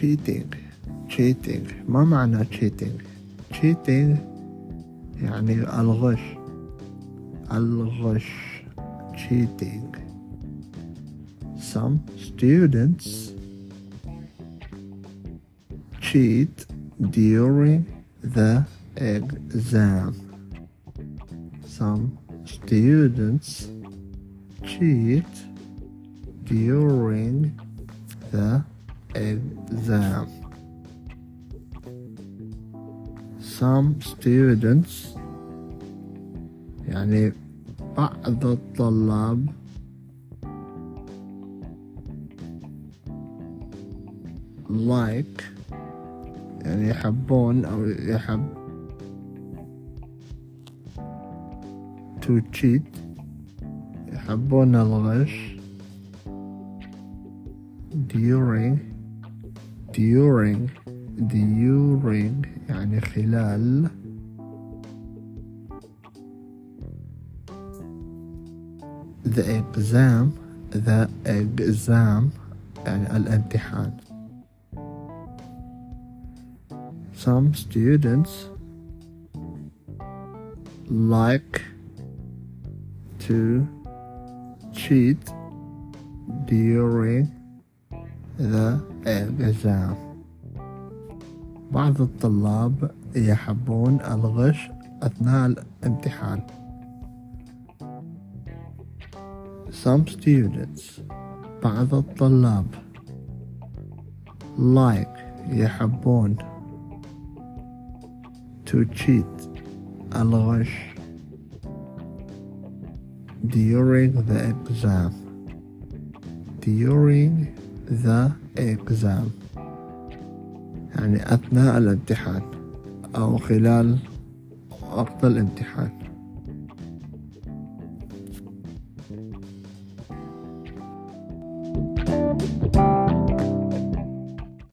cheating cheating ما معنى cheating cheating يعني الغش الغش cheating some students cheat during the exam some students cheat during the exam. Some students يعني بعض الطلاب like يعني يحبون أو يحب to cheat يحبون الغش during during during يعني خلال the exam the exam يعني الامتحان some students like to cheat during the exam بعض الطلاب يحبون الغش أثناء الامتحان Some students بعض الطلاب like يحبون to cheat الغش during the exam during the exam يعني أثناء الامتحان أو خلال وقت الامتحان.